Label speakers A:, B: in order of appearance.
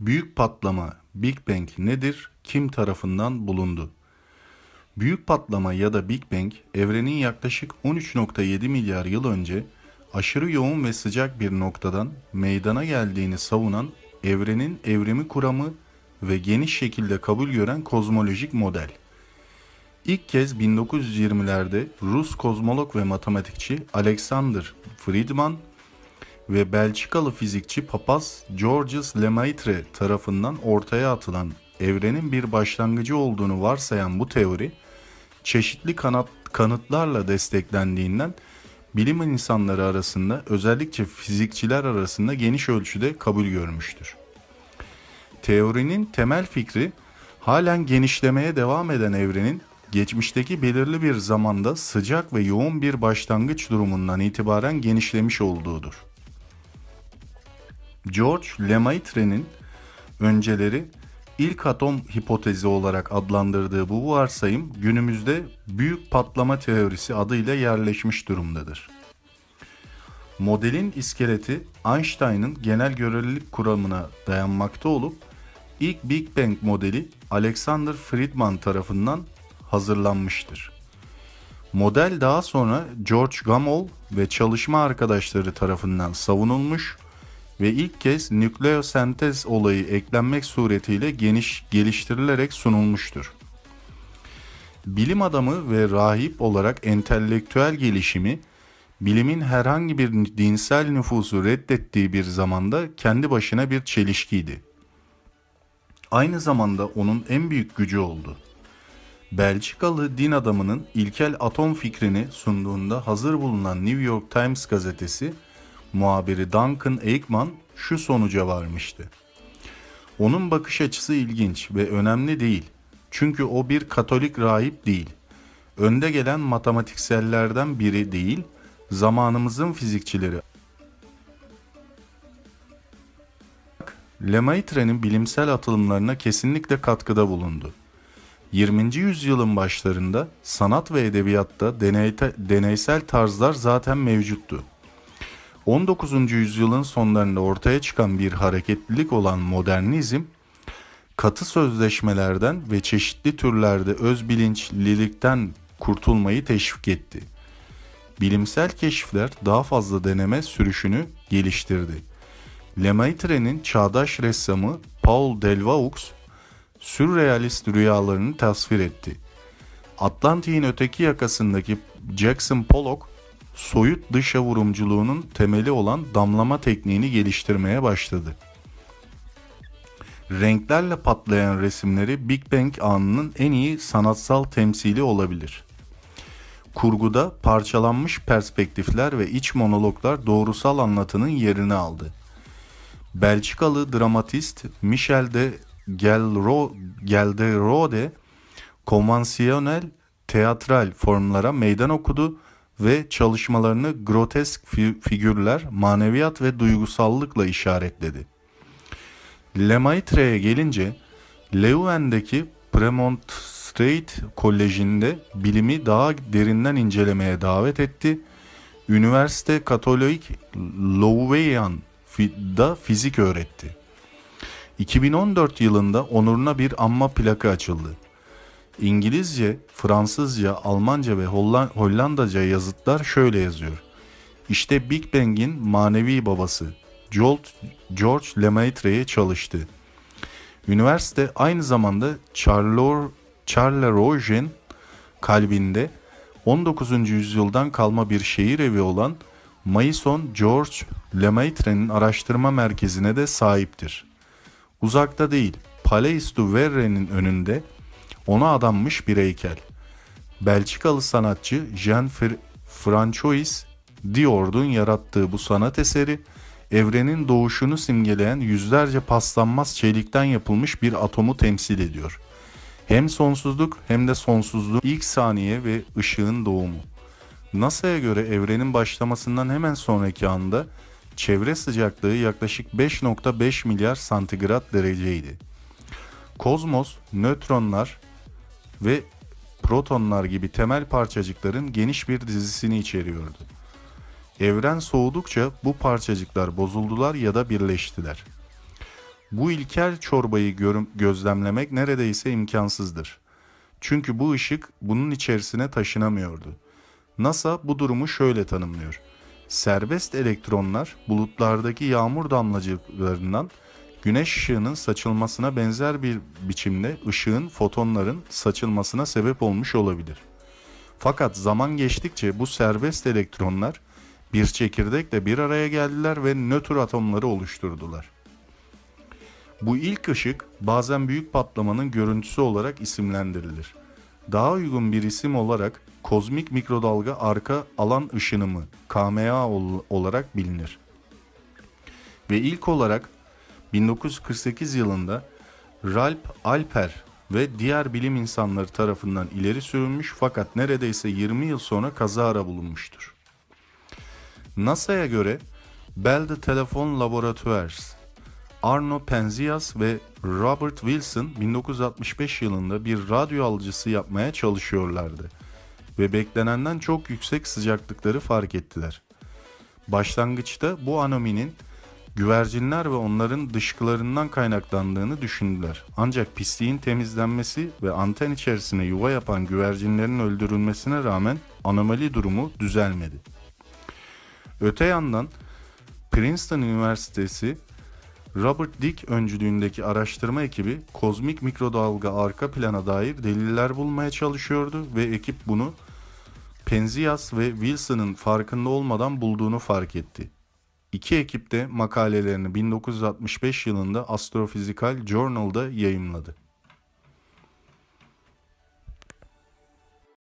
A: Büyük patlama Big Bang nedir? Kim tarafından bulundu? Büyük patlama ya da Big Bang evrenin yaklaşık 13.7 milyar yıl önce aşırı yoğun ve sıcak bir noktadan meydana geldiğini savunan evrenin evrimi kuramı ve geniş şekilde kabul gören kozmolojik model. İlk kez 1920'lerde Rus kozmolog ve matematikçi Alexander Friedman ve Belçikalı fizikçi papaz Georges Lemaitre tarafından ortaya atılan evrenin bir başlangıcı olduğunu varsayan bu teori, çeşitli kanat, kanıtlarla desteklendiğinden bilim insanları arasında özellikle fizikçiler arasında geniş ölçüde kabul görmüştür. Teorinin temel fikri halen genişlemeye devam eden evrenin geçmişteki belirli bir zamanda sıcak ve yoğun bir başlangıç durumundan itibaren genişlemiş olduğudur. George Lemaitre'nin önceleri ilk atom hipotezi olarak adlandırdığı bu varsayım günümüzde büyük patlama teorisi adıyla yerleşmiş durumdadır. Modelin iskeleti Einstein'ın genel görelilik kuramına dayanmakta olup ilk Big Bang modeli Alexander Friedman tarafından hazırlanmıştır. Model daha sonra George Gamow ve çalışma arkadaşları tarafından savunulmuş ve ilk kez nükleosentez olayı eklenmek suretiyle geniş geliştirilerek sunulmuştur. Bilim adamı ve rahip olarak entelektüel gelişimi, bilimin herhangi bir dinsel nüfusu reddettiği bir zamanda kendi başına bir çelişkiydi. Aynı zamanda onun en büyük gücü oldu. Belçikalı din adamının ilkel atom fikrini sunduğunda hazır bulunan New York Times gazetesi muhabiri Duncan Aikman şu sonuca varmıştı. Onun bakış açısı ilginç ve önemli değil. Çünkü o bir Katolik rahip değil. Önde gelen matematiksellerden biri değil, zamanımızın fizikçileri. Lemaitre'nin bilimsel atılımlarına kesinlikle katkıda bulundu. 20. yüzyılın başlarında sanat ve edebiyatta deneyte- deneysel tarzlar zaten mevcuttu. 19. yüzyılın sonlarında ortaya çıkan bir hareketlilik olan modernizm, katı sözleşmelerden ve çeşitli türlerde özbilinçlilikten kurtulmayı teşvik etti. Bilimsel keşifler daha fazla deneme sürüşünü geliştirdi. Lemaitre'nin çağdaş ressamı Paul Delvaux, sürrealist rüyalarını tasvir etti. Atlantik'in öteki yakasındaki Jackson Pollock, soyut dışa vurumculuğunun temeli olan damlama tekniğini geliştirmeye başladı. Renklerle patlayan resimleri Big Bang anının en iyi sanatsal temsili olabilir. Kurguda parçalanmış perspektifler ve iç monologlar doğrusal anlatının yerini aldı. Belçikalı dramatist Michel de Gelro, Gelderode konvansiyonel teatral formlara meydan okudu ve çalışmalarını grotesk fi- figürler, maneviyat ve duygusallıkla işaretledi. Lemaitre'ye gelince Leuven'deki Premonstrate Koleji'nde bilimi daha derinden incelemeye davet etti. Üniversite Katolik Louvain'da fizik öğretti. 2014 yılında onuruna bir anma plakı açıldı. İngilizce, Fransızca, Almanca ve Hollan- Hollandaca yazıtlar şöyle yazıyor. İşte Big Bang'in manevi babası George, George Lemaitre'ye çalıştı. Üniversite aynı zamanda Charlor, Charleroi kalbinde 19. yüzyıldan kalma bir şehir evi olan Maison George Lemaitre'nin araştırma merkezine de sahiptir. Uzakta değil, Palais du Verre'nin önünde ona adanmış bir heykel. Belçikalı sanatçı Jean Fr- Francois Diord'un yarattığı bu sanat eseri evrenin doğuşunu simgeleyen yüzlerce paslanmaz çelikten yapılmış bir atomu temsil ediyor. Hem sonsuzluk hem de sonsuzluğun ilk saniye ve ışığın doğumu. NASA'ya göre evrenin başlamasından hemen sonraki anda çevre sıcaklığı yaklaşık 5.5 milyar santigrat dereceydi. Kozmos, nötronlar ve protonlar gibi temel parçacıkların geniş bir dizisini içeriyordu. Evren soğudukça bu parçacıklar bozuldular ya da birleştiler. Bu ilkel çorbayı gözlemlemek neredeyse imkansızdır. Çünkü bu ışık bunun içerisine taşınamıyordu. NASA bu durumu şöyle tanımlıyor. Serbest elektronlar bulutlardaki yağmur damlacıklarından güneş ışığının saçılmasına benzer bir biçimde ışığın fotonların saçılmasına sebep olmuş olabilir. Fakat zaman geçtikçe bu serbest elektronlar bir çekirdekle bir araya geldiler ve nötr atomları oluşturdular. Bu ilk ışık bazen büyük patlamanın görüntüsü olarak isimlendirilir. Daha uygun bir isim olarak kozmik mikrodalga arka alan ışınımı KMA ol- olarak bilinir. Ve ilk olarak 1948 yılında Ralph Alper ve diğer bilim insanları tarafından ileri sürülmüş fakat neredeyse 20 yıl sonra kazara bulunmuştur. NASA'ya göre Bell Telephone Laboratoires, Arno Penzias ve Robert Wilson 1965 yılında bir radyo alıcısı yapmaya çalışıyorlardı ve beklenenden çok yüksek sıcaklıkları fark ettiler. Başlangıçta bu anominin güvercinler ve onların dışkılarından kaynaklandığını düşündüler. Ancak pisliğin temizlenmesi ve anten içerisine yuva yapan güvercinlerin öldürülmesine rağmen anomali durumu düzelmedi. Öte yandan Princeton Üniversitesi Robert Dick öncülüğündeki araştırma ekibi kozmik mikrodalga arka plana dair deliller bulmaya çalışıyordu ve ekip bunu Penzias ve Wilson'ın farkında olmadan bulduğunu fark etti. İki ekip de makalelerini 1965 yılında Astrophysical Journal'da yayımladı.